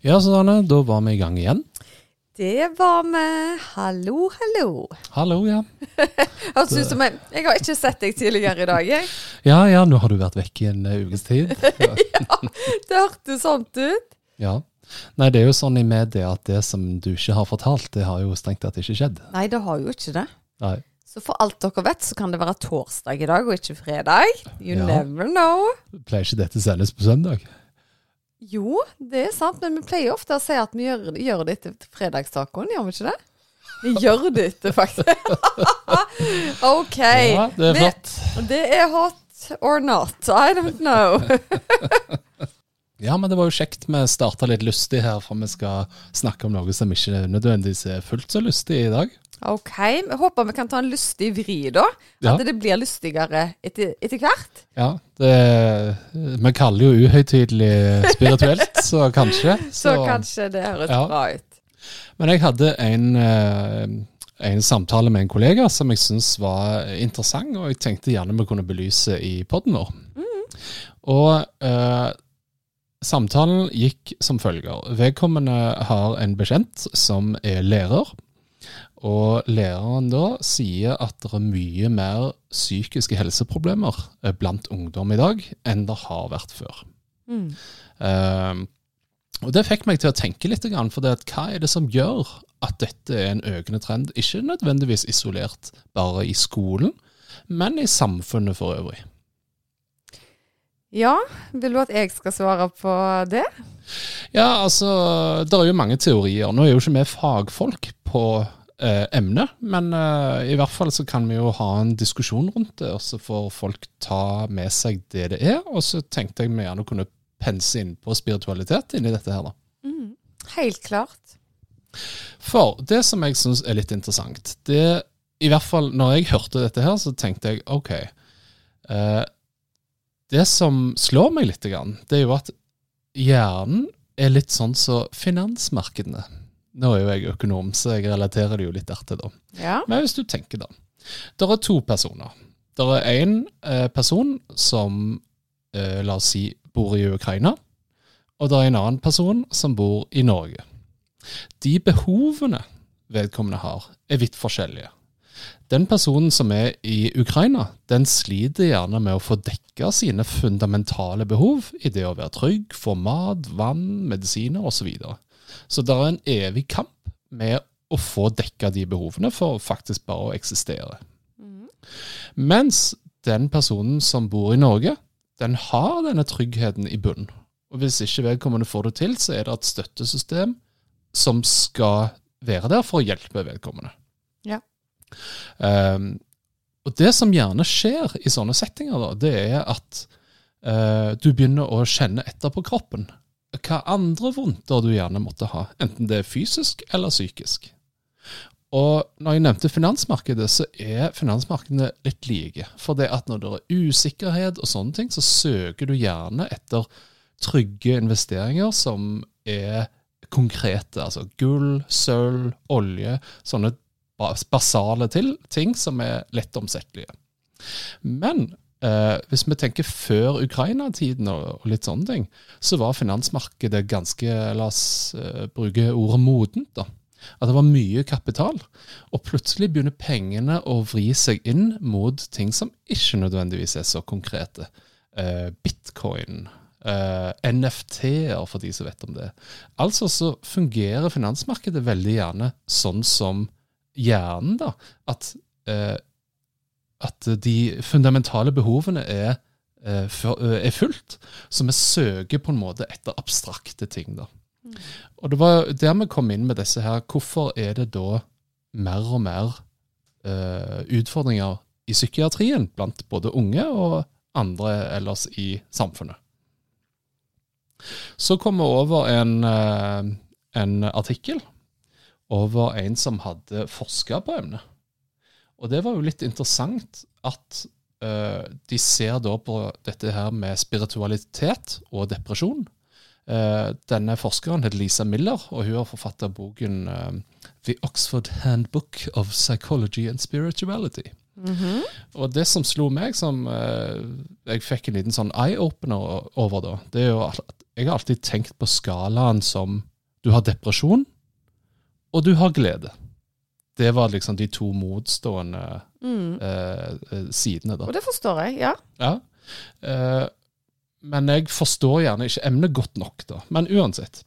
Ja, Susanne, da var vi i gang igjen. Det var vi. Hallo, hallo. Hallo, ja. Høres ut som jeg Jeg har ikke sett deg tidligere i dag, jeg. Ja, ja, nå har du vært vekk i en uh, ukes tid. Ja. Det hørtes sånn ut. ja. Nei, det er jo sånn i media at det som du ikke har fortalt, det har jo strengt tatt ikke skjedd. Nei, det har jo ikke det. Nei. Så for alt dere vet, så kan det være torsdag i dag, og ikke fredag. You Ja. never know. Pleier ikke dette sendes på søndag? Jo, det er sant, men vi pleier ofte å si at vi gjør, gjør det etter fredagstacoen, gjør vi ikke det? Vi gjør det etter, faktisk. OK. Ja, det er flott. Det er hot or not. I don't know. Ja, men det var jo kjekt vi starta litt lystig her, for vi skal snakke om noe som ikke nødvendigvis er fullt så lystig i dag. OK. Jeg håper vi kan ta en lystig vri, da. Ja. At det blir lystigere etter, etter hvert. Ja, det, Vi kaller jo uhøytidelig spirituelt, så kanskje. Så, kanskje det høres Ja. bra ut. Men jeg hadde en, eh, en samtale med en kollega som jeg syntes var interessant, og jeg tenkte gjerne vi kunne belyse i poden vår. Og uh, samtalen gikk som følger. Vedkommende har en bekjent som er lærer. Og læreren da sier at det er mye mer psykiske helseproblemer eh, blant ungdom i dag enn det har vært før. Mm. Eh, og Det fikk meg til å tenke litt, for hva er det som gjør at dette er en økende trend? Ikke nødvendigvis isolert bare i skolen, men i samfunnet for øvrig. Ja, vil du at jeg skal svare på det? Ja, altså, Det er jo mange teorier. Nå er jo ikke vi fagfolk på eh, emne, men eh, i hvert fall så kan vi jo ha en diskusjon rundt det, og så får folk ta med seg det det er. Og så tenkte jeg vi gjerne kunne pense inn på spiritualitet inni dette her, da. Helt klart. For det som jeg syns er litt interessant, det I hvert fall når jeg hørte dette her, så tenkte jeg OK. Eh, det som slår meg litt, det er jo at hjernen er litt sånn som finansmarkedene. Nå er jo jeg økonom, så jeg relaterer det jo litt dertil, da. Ja. Men hvis du tenker, da. Det er to personer. Det er én eh, person som, eh, la oss si, bor i Ukraina. Og det er en annen person som bor i Norge. De behovene vedkommende har, er vidt forskjellige. Den personen som er i Ukraina, den sliter gjerne med å få dekka sine fundamentale behov i det å være trygg, få mat, vann, medisiner osv. Så, det er en evig kamp med å få dekka de behovene for faktisk bare å eksistere. Mens den personen som bor i Norge, den har denne tryggheten i bunnen. Og hvis ikke vedkommende får det til, så er det et støttesystem som skal være der for å hjelpe vedkommende. Ja. Um, og det som gjerne skjer i sånne settinger, da, det er at uh, du begynner å kjenne etter på kroppen hva andre vondter du gjerne måtte ha, enten det er fysisk eller psykisk. Og når jeg nevnte finansmarkedet, så er finansmarkedene litt like. For det at når det er usikkerhet og sånne ting, så søker du gjerne etter trygge investeringer som er konkrete. Altså gull, sølv, olje. Sånne basale ting som er lett omsettelige. Men eh, hvis vi tenker før Ukraina-tiden og, og litt sånne ting, så var finansmarkedet ganske, la oss eh, bruke ordet modent, da. At det var mye kapital. Og plutselig begynner pengene å vri seg inn mot ting som ikke nødvendigvis er så konkrete. Eh, Bitcoin, Uh, NFT-er, for de som vet om det. Altså så fungerer finansmarkedet veldig gjerne sånn som hjernen, da. At, eh, at de fundamentale behovene er, eh, eh, er fulgt. Så vi søker på en måte etter abstrakte ting, da. Og det var der vi kom inn med disse her. Hvorfor er det da mer og mer uh, utfordringer i psykiatrien blant både unge og andre ellers i samfunnet? Så kom vi over en, uh, en artikkel over en som hadde forska på emnet. Og det var jo litt interessant at uh, de ser da på dette her med spiritualitet og depresjon. Uh, denne forskeren heter Lisa Miller, og hun har forfatta boken uh, The Oxford Handbook of Psychology and Spirituality. Og det som slo meg, som jeg fikk en liten sånn eye-opener over da, det er jo at jeg har alltid tenkt på skalaen som du har depresjon, og du har glede. Det var liksom de to motstående mm. eh, sidene, da. Og det forstår jeg, ja. Ja. Eh, men jeg forstår gjerne ikke emnet godt nok, da. Men uansett.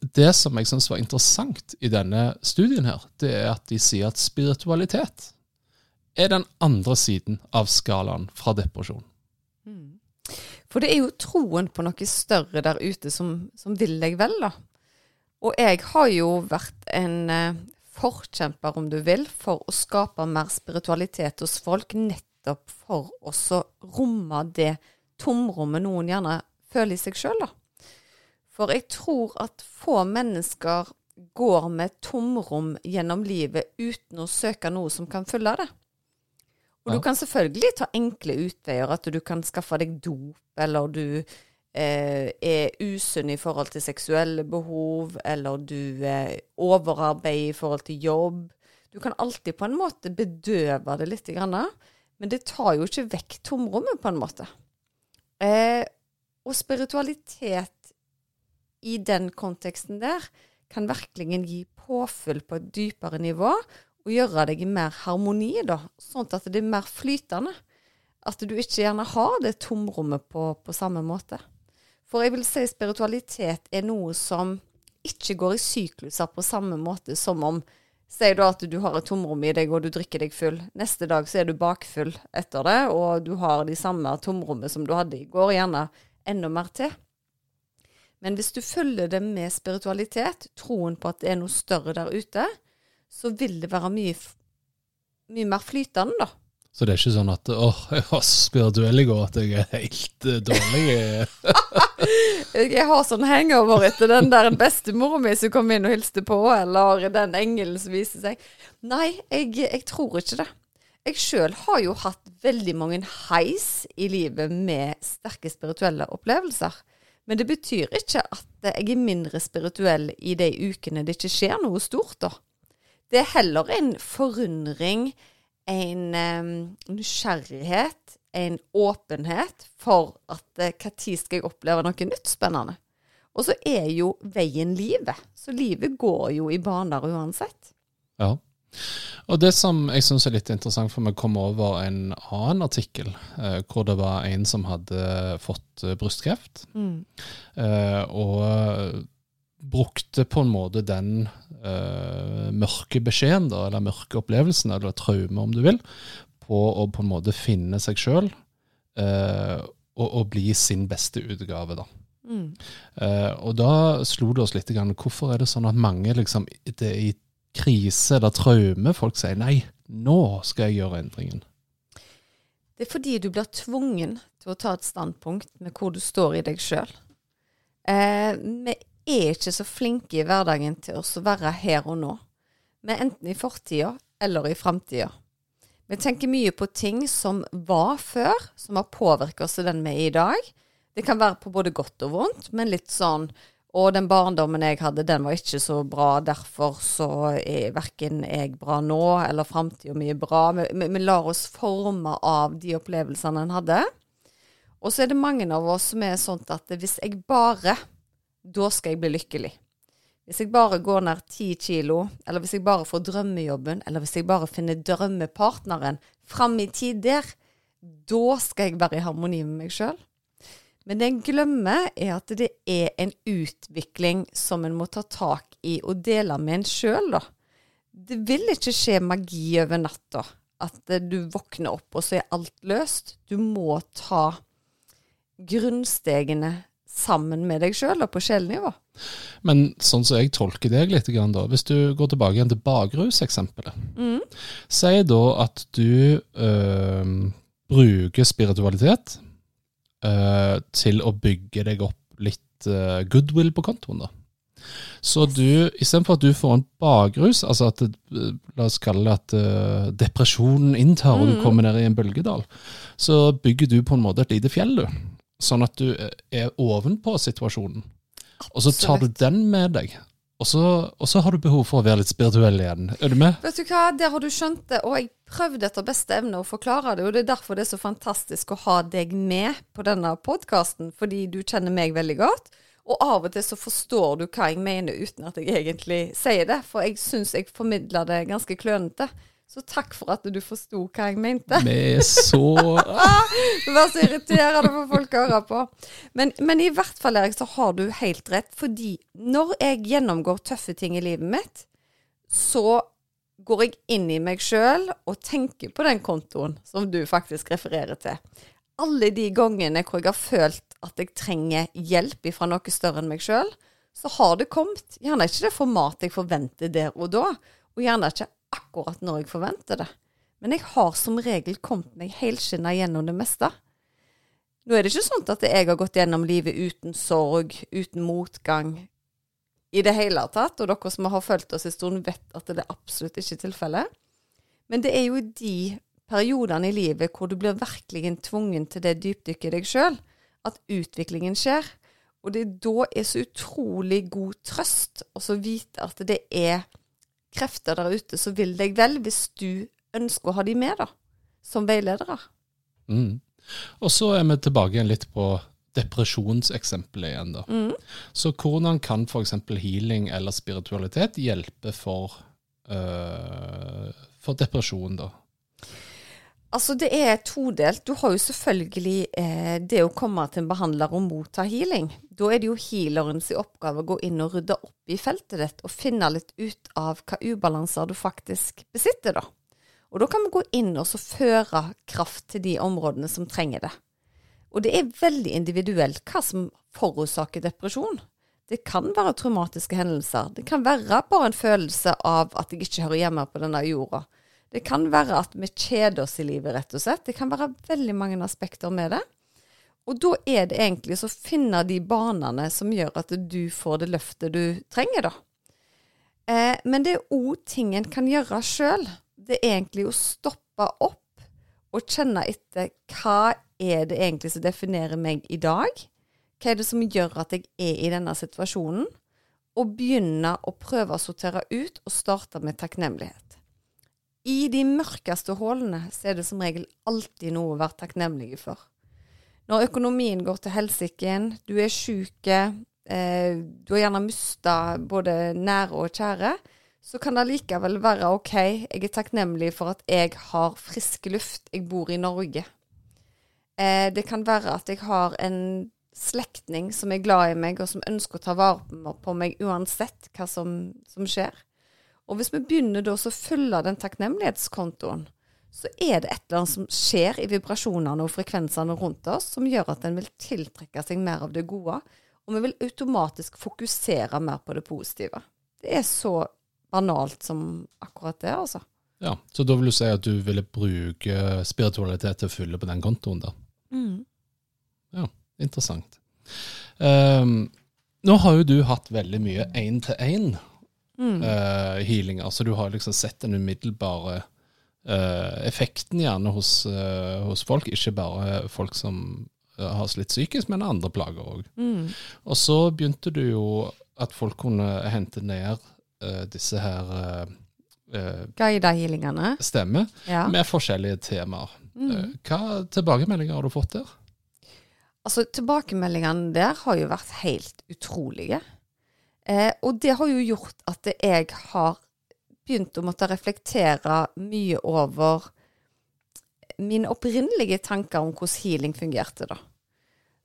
Det som jeg syns var interessant i denne studien her, det er at de sier at spiritualitet er den andre siden av skalaen fra depresjon. For det er jo troen på noe større der ute som, som vil deg vel, da. Og jeg har jo vært en eh, forkjemper, om du vil, for å skape mer spiritualitet hos folk, nettopp for å romme det tomrommet noen gjerne føler i seg sjøl, da. For jeg tror at få mennesker går med tomrom gjennom livet uten å søke noe som kan fylle det. Og Ja. du kan selvfølgelig ta enkle utveier, at du kan skaffe deg dop, eller du er usunn i forhold til seksuelle behov, eller du eh, overarbeider i forhold til jobb. Du kan alltid på en måte bedøve det litt, men det tar jo ikke vekk tomrommet, på en måte. Eh, og spiritualitet i den konteksten der kan virkelig gi påfyll på et dypere nivå, og gjøre deg i mer harmoni, da, sånn at det er mer flytende. At du ikke gjerne har det tomrommet på, på samme måte. For jeg vil si spiritualitet er noe som ikke går i sykluser på samme måte som om Sier du at du har et tomrom i deg, og du drikker deg full. Neste dag så er du bakfull etter det, og du har de samme tomrommet som du hadde i går, gjerne enda mer til. Men hvis du følger det med spiritualitet, troen på at det er noe større der ute, så vil det være mye, mye mer flytende, da. Så det er ikke sånn at åh, jeg var spirituell i går at jeg er helt uh, dårlig. Jeg har sånn hangover etter den der bestemora mi som kom inn og hilste på, eller den engelen som viser seg. Nei, jeg, jeg tror ikke det. Jeg sjøl har jo hatt veldig mange heis i livet med sterke spirituelle opplevelser. Men det betyr ikke at jeg er mindre spirituell i de ukene det ikke skjer noe stort, da. Det er heller en forundring, en um, nysgjerrighet, en åpenhet for at eh, hva tid skal jeg oppleve noe nytt spennende. Og så er jo veien livet. Så livet går jo i baner uansett. Ja. Og det som jeg syns er litt interessant, for vi kom over en annen artikkel eh, hvor det var en som hadde fått eh, brystkreft, eh, og eh, brukte på en måte den uh, mørke beskjeden, da, eller mørke opplevelsen, eller traume om du vil, på å på en måte finne seg sjøl uh, og, og bli sin beste utgave, da. Eh, og da slo det oss litt grann, hvorfor er det sånn at mange liksom, det er i krise eller traume folk sier nei, nå skal jeg gjøre endringen. Det er fordi du blir tvungen til å ta et standpunkt med hvor du står i deg sjøl. Eh, vi er ikke så flinke i hverdagen til å være her og nå. Vi er enten i fortida eller i framtida. Vi tenker mye på ting som var før, som har påvirket oss til den vi er i dag. Det kan være på både godt og vondt, men litt sånn og den barndommen jeg hadde, den var ikke så bra, derfor så er verken jeg bra nå eller framtida mi bra. Vi, vi, vi lar oss forme av de opplevelsene en hadde. Og så er det mange av oss som er sånn at hvis jeg bare, da skal jeg bli lykkelig. Hvis jeg bare går ned ti kilo, eller hvis jeg bare får drømmejobben, eller hvis jeg bare finner drømmepartneren fram i tid der, da skal jeg være i harmoni med meg sjøl. Men det en glemmer, er at det er en utvikling som en må ta tak i og dele med en sjøl, da. Det vil ikke skje magi over natta. At eh, du våkner opp, og så er alt løst. Du må ta grunnstegene sammen med deg sjøl, på sjelnivå. Men sånn som jeg tolker deg litt, da, hvis du går tilbake igjen til bakruseksempelet mm. si da at du øh, bruker spiritualitet øh, til å bygge deg opp litt eh, goodwill på kontoen. da. Så du, istedenfor at du får en bakrus, altså at la oss kalle det at uh, depresjonen inntar og du Mm. kommer ned i en bølgedal, så bygger du på en måte et lite fjell, du. Sånn at du er ovenpå situasjonen. Og så tar du den med deg. Og så, og så har du behov for å være litt spirituell igjen. Er du med? Vet du hva, der har du skjønt det, og jeg prøvde etter beste evne å forklare det, og det er derfor det er så fantastisk å ha deg med på denne podkasten, fordi du kjenner meg veldig godt. Og av og til så forstår du hva jeg mener uten at jeg egentlig sier det, for jeg syns jeg formidler det ganske klønete. Så takk for at du forsto hva jeg mente. Vi er så Det var så irriterende for folk å høre på. Men, men i hvert fall, Erik, så har du helt rett. Fordi når jeg gjennomgår tøffe ting i livet mitt, så går jeg inn i meg sjøl og tenker på den kontoen som du faktisk refererer til. Alle de gangene hvor jeg har følt at jeg trenger hjelp fra noe større enn meg sjøl, så har det kommet. Gjerne ikke det formatet jeg forventer der og da, og gjerne ikke akkurat når jeg forventer det. Men jeg har som regel kommet meg helskinna gjennom det meste. Nå er det ikke sånn at jeg har gått gjennom livet uten sorg, uten motgang i det hele tatt. Og dere som har fulgt oss en stund, vet at det er absolutt ikke tilfellet. Men det er jo de periodene i livet hvor du blir virkelig tvungen til det dypdykket i deg sjøl, at utviklingen skjer. Og det da er så utrolig god trøst å vite at det er krefter der ute som vil deg vel, hvis du ønsker å ha de med, da. Som veiledere. mm. Og så er vi tilbake igjen litt på depresjonseksempelet igjen, da. Mm. Så hvordan kan f.eks. healing eller spiritualitet hjelpe for, øh, for depresjon, da? Altså, det er todelt. Du har jo selvfølgelig eh, det å komme til en behandler og motta healing. Da er det jo healerens oppgave å gå inn og rydde opp i feltet ditt og finne litt ut av hva ubalanser du faktisk besitter, da. Og da kan vi gå inn og så føre kraft til de områdene som trenger det. Og det er veldig individuelt hva som forårsaker depresjon. Det kan være traumatiske hendelser. Det kan være bare en følelse av at jeg ikke hører hjemme på denne jorda. Det kan være at vi kjeder oss i livet, rett og slett. Det kan være veldig mange aspekter med det. Og da er det egentlig å finne de banene som gjør at du får det løftet du trenger, da. Eh, men det er òg ting en kan gjøre sjøl. Det er egentlig å stoppe opp og kjenne etter hva er det egentlig som definerer meg i dag? Hva er det som gjør at jeg er i denne situasjonen? Og begynne å prøve å sortere ut og starte med takknemlighet. I de mørkeste hullene er det som regel alltid noe å være takknemlig for. Når økonomien går til helsike, du er sjuk, eh, du har gjerne mista både nære og kjære, så kan det likevel være OK, jeg er takknemlig for at jeg har frisk luft, jeg bor i Norge. Eh, det kan være at jeg har en slektning som er glad i meg, og som ønsker å ta vare på meg uansett hva som, som skjer. Og hvis vi begynner da å følge den takknemlighetskontoen, så er det et eller annet som skjer i vibrasjonene og frekvensene rundt oss som gjør at en vil tiltrekke seg mer av det gode, og vi vil automatisk fokusere mer på det positive. Det er så banalt som akkurat det, altså. Ja, Så da vil du si at du ville bruke spiritualitet til å fylle på den kontoen der? Ja, interessant. Um, nå har jo du hatt veldig mye én-til-én-healinger, så du har liksom sett den umiddelbare uh, effekten gjerne hos, uh, hos folk, ikke bare folk som eh, har slitt psykisk, men andre plager òg. Mm. Og så begynte du jo at folk kunne hente ned eh, disse her uh, Guida healingene. stemmer Ja. med forskjellige temaer. Eh, Hva tilbakemeldinger har du fått der? Altså, tilbakemeldingene der har jo vært helt utrolige. Eh, og det har jo gjort at jeg har begynt å måtte reflektere mye over mine opprinnelige tanker om hvordan healing fungerte, da.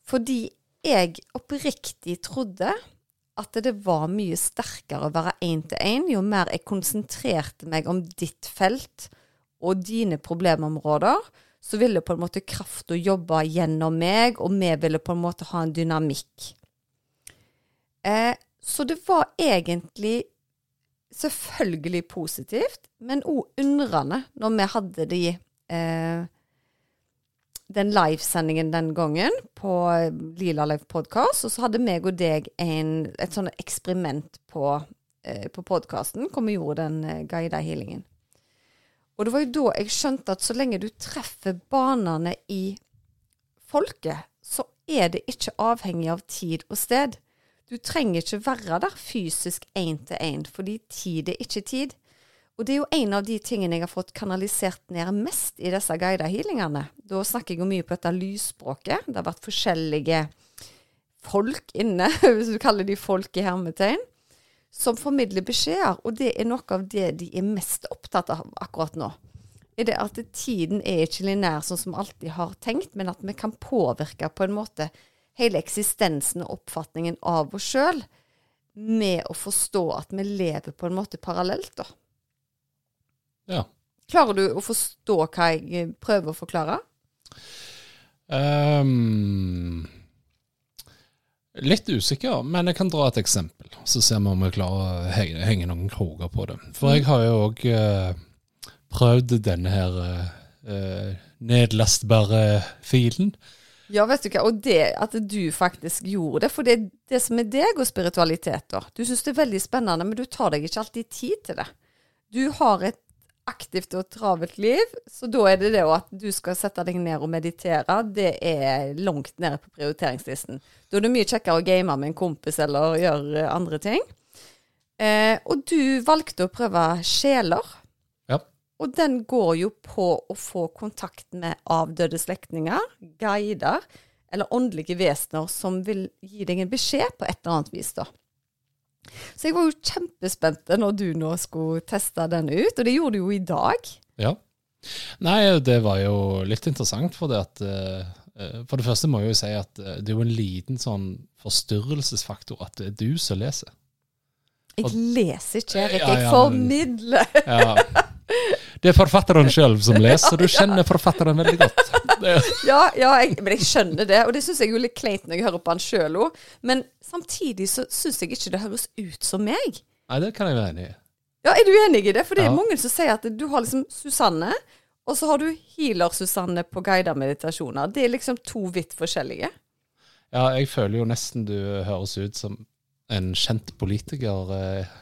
Fordi jeg oppriktig trodde at det var mye sterkere å være én-til-én jo mer jeg konsentrerte meg om ditt felt og dine problemområder, så ville på en måte krafta jobbe gjennom meg, og vi ville på en måte ha en dynamikk. Eh, så det var egentlig selvfølgelig positivt, men òg undrende når vi hadde de eh, den livesendingen den gangen på Lila Live Podcast, og så hadde meg og deg en, et sånt eksperiment på, eh, på podkasten hvor vi gjorde den eh, guida healingen. Og det var jo da jeg skjønte at så lenge du treffer banene i folket, så er det ikke avhengig av tid og sted. Du trenger ikke være der fysisk én til én, fordi tid er ikke tid. Og det er jo en av de tingene jeg har fått kanalisert ned mest i disse guida healingene. Da snakker jeg jo mye på dette lysspråket. Det har vært forskjellige folk inne, hvis du kaller de folk i hermetegn, som formidler beskjeder. Og det er noe av det de er mest opptatt av akkurat nå. Er det at tiden er ikke linær sånn som alltid har tenkt, men at vi kan påvirke på en måte hele eksistensen og oppfatningen av oss sjøl med å forstå at vi lever på en måte parallelt, da. Ja. Klarer du å forstå hva jeg prøver å forklare? Um, litt usikker, men jeg kan dra et eksempel. Så ser vi om vi klarer å henge, henge noen kroker på det. For jeg har jo òg uh, prøvd denne her uh, nedlastbare filen. Ja, vet du hva, og det at du faktisk gjorde det, for det er det som er deg og spiritualitet, da. Du syns det er veldig spennende, men du tar deg ikke alltid tid til det. Du har et aktivt og travelt liv, så da er det det at du skal sette deg ned og meditere, det er langt nede på prioriteringslisten. Da er det mye kjekkere å game med en kompis eller gjøre andre ting. Eh, og du valgte å prøve sjeler. Ja. Og den går jo på å få kontakt med avdøde slektninger, guider eller åndelige vesener som vil gi deg en beskjed på et eller annet vis, da. Så jeg var jo kjempespent når du nå skulle teste den ut, og det gjorde du jo i dag. Ja. Nei, det var jo litt interessant, for det at uh, For det første må jeg jo si at uh, det er jo en liten sånn forstyrrelsesfaktor at det er du som leser. Jeg leser ikke, Erik. Ja, ja, jeg formidler. Ja. Det er forfatteren sjøl som leser, så du kjenner forfatteren veldig godt. ja, ja jeg, men jeg skjønner det, og det syns jeg er litt kleint når jeg hører på han sjøl òg. Men samtidig så syns jeg ikke det høres ut som meg. Nei, det kan jeg være enig i. Ja, Er du enig i det? For det er ja. mange som sier at du har liksom Susanne, og så har du healer-Susanne på guida meditasjoner. Det er liksom to vidt forskjellige. Ja, jeg føler jo nesten du høres ut som en kjent politiker. Eh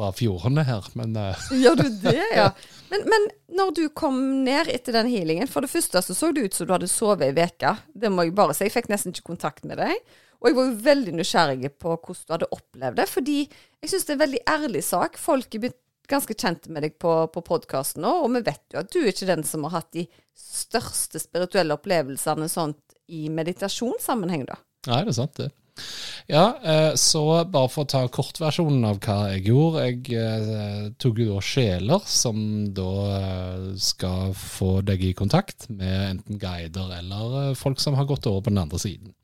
fra fjordene her, men uh. Gjør du det, ja? Men, men, når du kom ned etter den healingen, for det første så så det ut som du hadde sovet ei uke. Det må jeg bare si. Jeg fikk nesten ikke kontakt med deg. Og jeg var jo veldig nysgjerrig på hvordan du hadde opplevd det. Fordi jeg syns det er en veldig ærlig sak. Folk er ganske kjent med deg på, på podkasten nå, og vi vet jo at du er ikke den som har hatt de største spirituelle opplevelsene sånt i meditasjonssammenheng, da. Nei, det er sant, det. Ja, eh, så bare for å ta kortversjonen av hva jeg gjorde. Jeg eh, tok jo da sjeler som da eh, skal få deg i kontakt med enten guider eller folk som har gått over på den andre siden.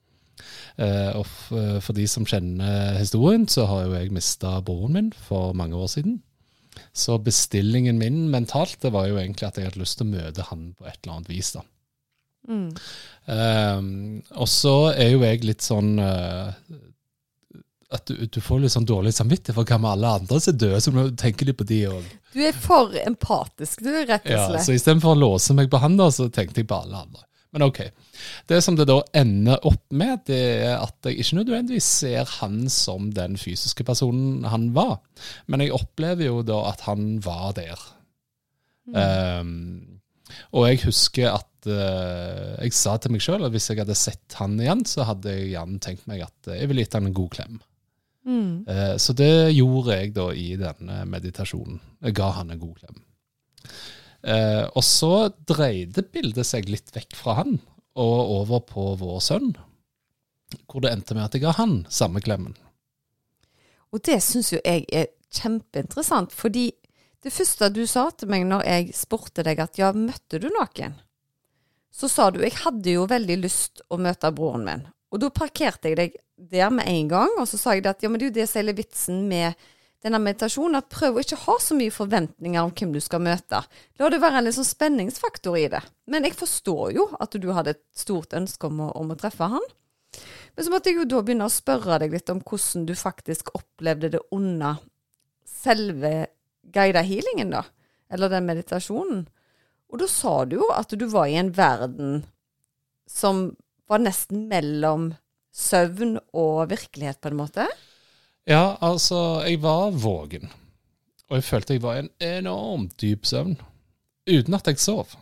Og for de som kjenner historien, så har jo jeg mista broren min for mange år siden. Så bestillingen min mentalt det var jo egentlig at jeg hadde lyst til å møte han på et eller annet vis. da. Mm. Um, og så er jo jeg litt sånn uh, at du, du, får litt sånn dårlig samvittighet for hva med alle andre som er døde, så tenker litt på de òg. Du er for empatisk, du, rett og slett. Ja, så istedenfor å låse meg på han, da, så tenkte jeg på alle andre. Men ok. Det som det da ender opp med, det er at jeg ikke nødvendigvis ser han som den fysiske personen han var, men jeg opplever jo da at han var der. Mm. Um, og jeg husker at uh, jeg sa til meg sjøl at hvis jeg hadde sett han igjen, så hadde jeg gjerne tenkt meg at jeg ville gitt han en god klem. Mm. Uh, så det gjorde jeg da i denne meditasjonen. Jeg ga han en god klem. Uh, og så dreide bildet seg litt vekk fra han og over på vår sønn, hvor det endte med at jeg ga han samme klemmen. Og det syns jo jeg er kjempeinteressant, fordi det første du sa til meg når jeg spurte deg at ja, møtte du noen? Så sa du jeg hadde jo veldig lyst å møte broren min. Og da parkerte jeg deg der med en gang, og så sa jeg at ja, men det er jo det som er vitsen med denne meditasjonen, at prøv å ikke ha så mye forventninger om hvem du skal møte. La det være en litt sånn spenningsfaktor i det. Men jeg forstår jo at du hadde et stort ønske om å, om å treffe han. Men så måtte jeg jo da begynne å spørre deg litt om hvordan du faktisk opplevde det under selve guida healingen, da. Eller den meditasjonen. Og da sa du jo at du var i en verden som var nesten mellom søvn og virkelighet, på en måte? Ja, altså, jeg var vågen. Og jeg følte jeg var i en enormt dyp søvn. Uten at jeg sov.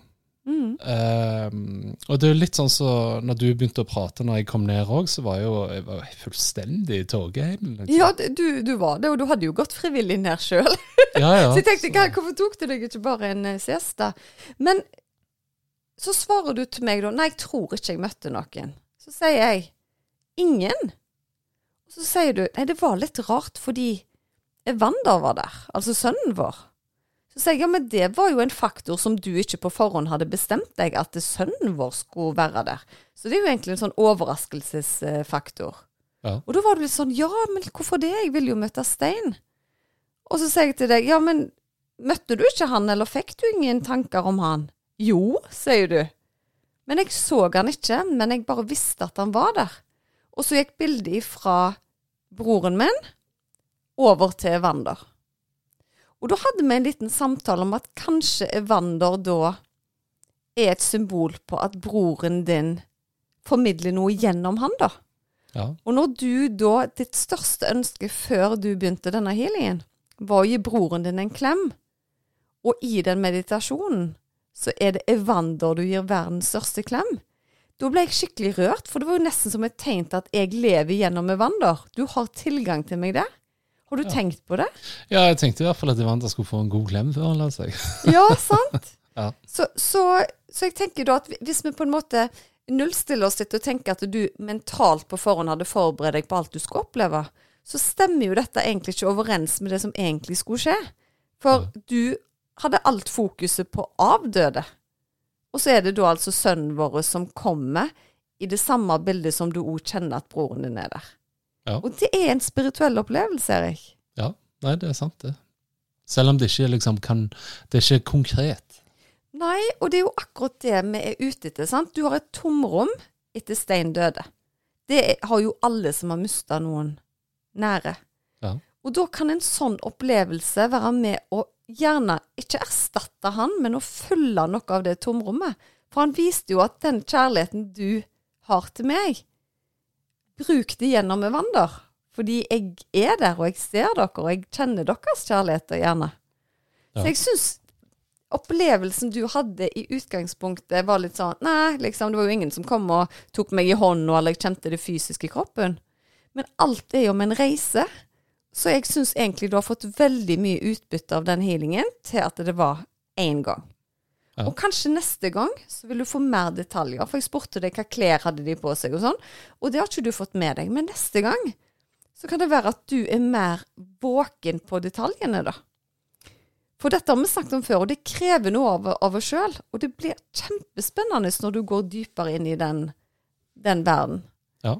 Mm. Ehm, og det er jo litt sånn så når du begynte å prate når jeg kom ned òg, så var jeg jo jeg var fullstendig i togeheimen. Liksom. Ja, du, du var det, og du hadde jo gått frivillig ned sjøl. ja, ja. Så jeg tenkte, så. hvorfor tok du deg ikke bare en uh, siesta? Men så svarer du til meg da, nei, jeg tror ikke jeg møtte noen. Så sier jeg, ingen. Og så sier du, nei, det var litt rart fordi Evander var der, altså sønnen vår. Så sier jeg, ja, men det var jo en faktor som du ikke på forhånd hadde bestemt deg at sønnen vår skulle være der. Så det er jo egentlig en sånn overraskelsesfaktor. Ja. Og da var du litt sånn, ja, men hvorfor det? Jeg vil jo møte Stein. Og så sier jeg til deg, ja, men møtte du ikke han, eller fikk du ingen tanker om han? Jo, sier du. Men jeg så han ikke, men jeg bare visste at han var der. Og så gikk bildet ifra broren min over til Evander. Og da hadde vi en liten samtale om at kanskje Evander da er et symbol på at broren din formidler noe gjennom han, da. ja. Og når du da, ditt største ønske før du begynte denne healingen, var å gi broren din en klem, og i den meditasjonen så er det Evander du gir verdens største klem, da ble jeg skikkelig rørt, for det var jo nesten som et tegn til at jeg lever gjennom Evander. Du har tilgang til meg der. Har du Ja. tenkt på det? ja, jeg tenkte i hvert fall at Ivanta skulle få en god klem før han la seg. Ja, sant? Ja. så, så, så jeg tenker da at hvis vi på en måte nullstiller oss litt og tenker at du mentalt på forhånd hadde forberedt deg på alt du skulle oppleve, så stemmer jo dette egentlig ikke overens med det som egentlig skulle skje. For du hadde alt fokuset på avdøde. Og så er det da altså sønnen vår som kommer i det samme bildet som du òg kjenner at broren din er der. Ja. Og det er en spirituell opplevelse, Erik. Ja, nei, det er sant, det. Selv om det ikke liksom kan Det er ikke konkret. Nei, og det er jo akkurat det vi er ute etter. sant? Du har et tomrom etter Stein døde. Det har jo alle som har mista noen nære. Ja. Og da kan en sånn opplevelse være med å gjerne ikke erstatte han, men å fylle noe av det tomrommet. For han viste jo at den kjærligheten du har til meg, bruk det gjennom Evander. Fordi jeg er der, og jeg ser dere, og jeg kjenner deres kjærligheter gjerne. Ja. Så jeg syns opplevelsen du hadde i utgangspunktet var litt sånn Nei, liksom, det var jo ingen som kom og tok meg i hånda, eller jeg kjente det fysisk i kroppen. Men alt er jo om en reise. Så jeg syns egentlig du har fått veldig mye utbytte av den healingen til at det var én gang. Ja. Og kanskje neste gang så vil du få mer detaljer. For jeg spurte deg hva klær hadde de på seg og sånn, og det har ikke du fått med deg. Men neste gang så kan det være at du er mer våken på detaljene, da. For dette har vi snakket om før, og det krever noe av, av oss sjøl. Og det blir kjempespennende når du går dypere inn i den, den verden. Ja.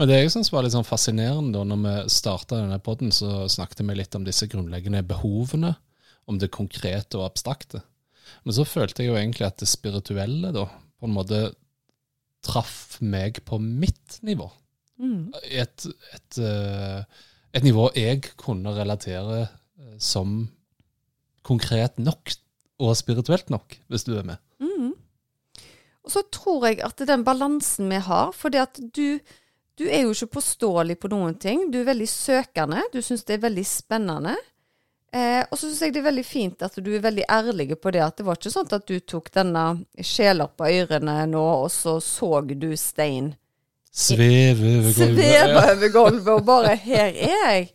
Men det jeg synes var litt sånn fascinerende da når vi starta denne podden, så snakket vi litt om disse grunnleggende behovene, om det konkrete og abstrakte. Men så følte jeg jo egentlig at det spirituelle da på en måte traff meg på mitt nivå. Mm. Et, et, eh, et nivå jeg kunne relatere eh, som konkret nok og spirituelt nok, hvis du er med. Mm. Og så tror jeg at den balansen vi har, fordi at du, du er jo ikke påståelig på noen ting. Du er veldig søkende. Du syns det er veldig spennende. Eh, og så syns jeg det er veldig fint at du er veldig ærlig på det, at det var ikke sånn at du tok denne sjeler på ørene nå, og så så du stein Sveve over gulvet. sveve over gulvet og bare 'her er jeg'.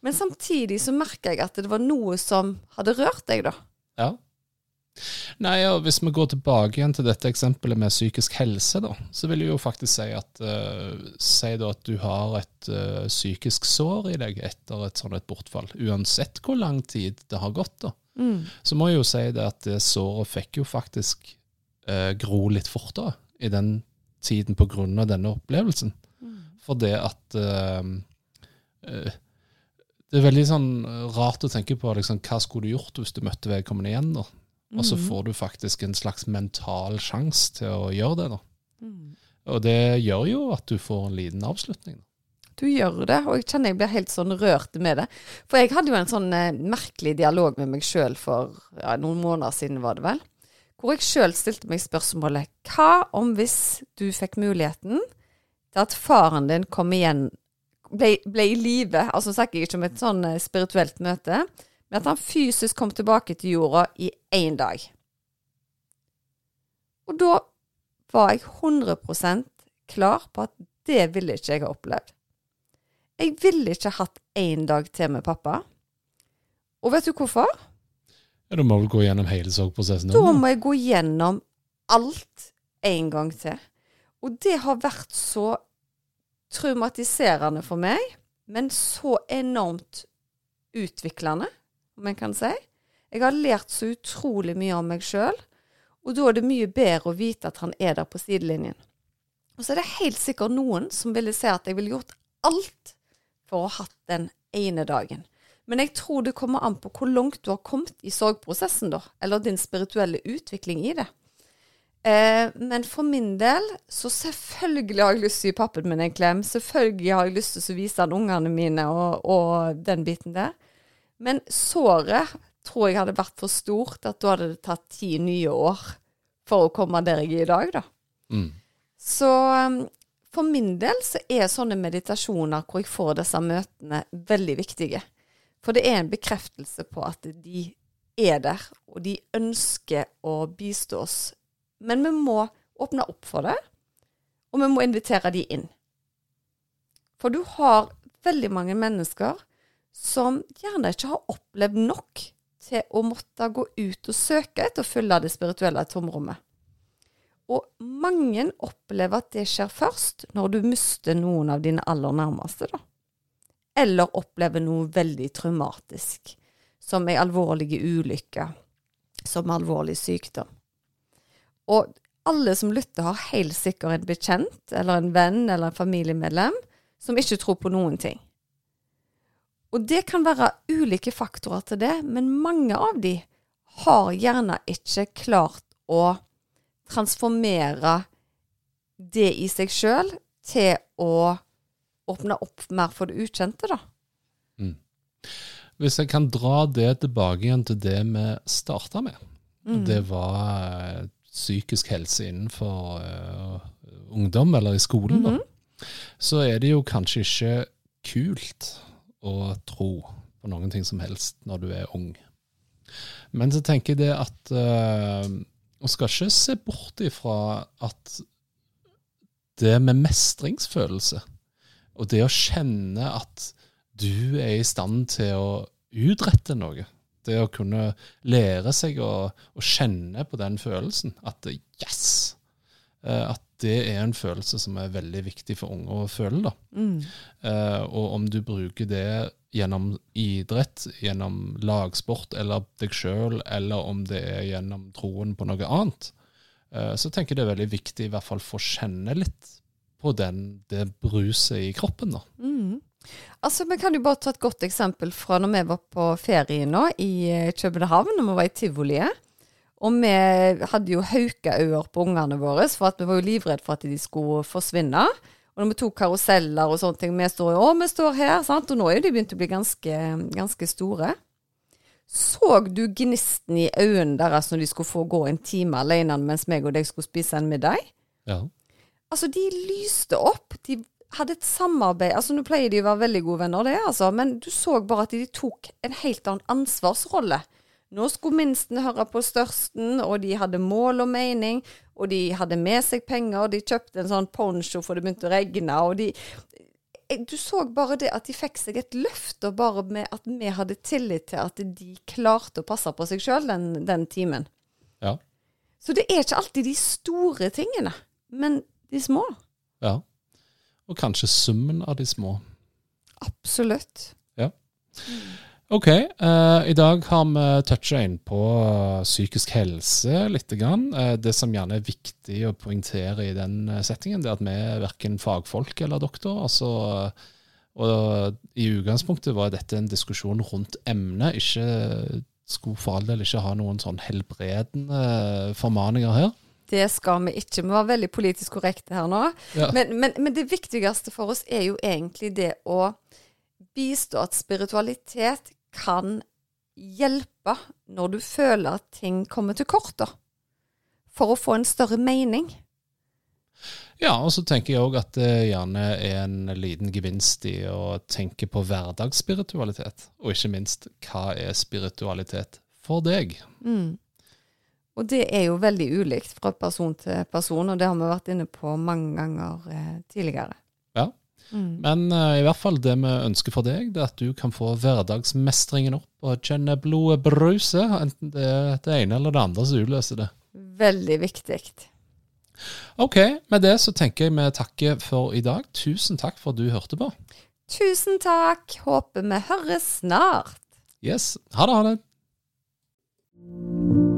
Men samtidig så merker jeg at det var noe som hadde rørt deg, da. Ja. Nei, og Hvis vi går tilbake igjen til dette eksempelet med psykisk helse, da, så vil jeg jo faktisk si at uh, Si at du har et uh, psykisk sår i deg etter et sånt et bortfall. Uansett hvor lang tid det har gått, da. Så må jeg jo si det at det såret fikk jo faktisk uh, gro litt fortere i den tiden på grunn av denne opplevelsen. For det at Det er veldig sånn rart å tenke på liksom, hva skulle du gjort hvis du møtte vedkommende igjen. da? Og så får du faktisk en slags mental sjanse til å gjøre det. da. Og det gjør jo at du får en liten avslutning. Du gjør det, og jeg kjenner jeg blir helt sånn rørt med det. For jeg hadde jo en sånn eh, merkelig dialog med meg sjøl for ja, noen måneder siden, var det vel. hvor jeg sjøl stilte meg spørsmålet hva om hvis du fikk muligheten til at faren din kom igjen ble, ble i live, altså snakker jeg ikke om et sånn eh, spirituelt møte, men at han fysisk kom tilbake til jorda i én dag. Og da var jeg 100 klar på at det ville ikke jeg ha opplevd. Jeg ville ikke hatt én dag til med pappa. Og vet du hvorfor? Ja, Da må du gå gjennom hele sorgprosessen. Da må jeg gå gjennom alt en gang til. Og det har vært så traumatiserende for meg, men så enormt utviklende, om en kan si. Jeg har lært så utrolig mye om meg sjøl, og da er det mye bedre å vite at han er der på sidelinjen. Og så er det helt sikkert noen som ville si at jeg ville gjort alt for å ha hatt den ene dagen. Men jeg tror det kommer an på hvor langt du har kommet i sorgprosessen, da. Eller din spirituelle utvikling i det. Eh, men for min del, så selvfølgelig har jeg lyst til å gi pappen min en klem. Selvfølgelig har jeg lyst til å vise han ungene mine og, og, den biten der. Men såret tror jeg hadde vært for stort, at da hadde det tatt ti nye år for å komme der jeg er i dag, da. Mm. Så um, for min del så er sånne meditasjoner hvor jeg får disse møtene, veldig viktige. For det er en bekreftelse på at de er der, og de ønsker å bistå oss men vi må åpne opp for det, og vi må invitere de inn. For du har veldig mange mennesker som gjerne ikke har opplevd nok til å måtte gå ut og søke etter å fylle det spirituelle tomrommet. Og mange opplever at det skjer først når du mister noen av dine aller nærmeste, da. Eller opplever noe veldig traumatisk, som ei alvorlig ulykke, som alvorlig sykdom. Og alle som lytter, har helt sikkert en bekjent eller en venn eller en familiemedlem som ikke tror på noen ting. Og det kan være ulike faktorer til det, men mange av de har gjerne ikke klart å transformere det i seg sjøl til å åpne opp mer for det ukjente, da. Mm. Hvis jeg kan dra det tilbake igjen til det vi starta med. Mm. Det var psykisk helse innenfor uh, ungdom, eller i skolen, mm -hmm. så er det jo kanskje ikke kult å tro på noen ting som helst når du er ung. Men så tenker jeg det at uh, Man skal ikke se bort ifra at det med mestringsfølelse, og det å kjenne at du er i stand til å utrette noe det å kunne lære seg å, å kjenne på den følelsen. At yes! Eh, at det er en følelse som er veldig viktig for unge å føle. da. Mm. Eh, og om du bruker det gjennom idrett, gjennom lagsport eller deg sjøl, eller om det er gjennom troen på noe annet, eh, så tenker jeg det er veldig viktig i hvert fall for å kjenne litt på den, det bruset i kroppen. da. Mm. Altså, Vi kan jo bare ta et godt eksempel fra når vi var på ferie nå i eh, København, når vi var i tivoliet. Og vi hadde jo haukeøyne på ungene våre, for vi var jo livredde for at de skulle forsvinne. Og når vi tok karuseller og sånne ting, vi står jo vi står her, sant. Og nå er de begynt å bli ganske, ganske store. Så du gnisten i øynene deres når de skulle få gå en time alene mens meg og deg skulle spise en middag? Ja. Altså, de lyste opp. De hadde et samarbeid altså Nå pleier de å være veldig gode venner, det, altså, men du så bare at de tok en helt annen ansvarsrolle. Nå skulle minsten høre på størsten, og de hadde mål og mening, og de hadde med seg penger, og de kjøpte en sånn poncho for det begynte å regne, og de Du så bare det at de fikk seg et løft, og bare med at vi hadde tillit til at de klarte å passe på seg sjøl den, den timen. Ja. Så det er ikke alltid de store tingene, men de små. Ja og kanskje summen av de små. Absolutt. Ja. Ok, uh, i dag har vi toucha inn på uh, psykisk helse litt. Grann. Uh, det som gjerne er viktig å poengtere i den settingen, det er at vi er verken fagfolk eller doktor. Altså, og I utgangspunktet var dette en diskusjon rundt emnet. Ikke skulle for all del ikke ha noen sånn helbredende formaninger her. Det skal vi ikke. Vi var veldig politisk korrekte her nå. Ja. Men, men, men, det viktigste for oss er jo egentlig det å bistå at spiritualitet kan hjelpe når du føler at ting kommer til kort. da. for å få en større mening. Ja, og så tenker jeg òg at det gjerne er en liten gevinst i å tenke på hverdagsspiritualitet. Og ikke minst, hva er spiritualitet for deg? Mm. Og det er jo veldig ulikt fra person til person, og det har vi vært inne på mange ganger eh, tidligere. Mm. Men uh, i hvert fall det vi ønsker for deg, det er at du kan få hverdagsmestringen opp og kjenne blodet bruse, enten det er det ene eller det andre som utløser det. Veldig viktig. Ok, med det så tenker jeg vi takker for i dag. Tusen takk for at du hørte på. Tusen takk. Håper vi høres snart. Yes. Ha det, ha det.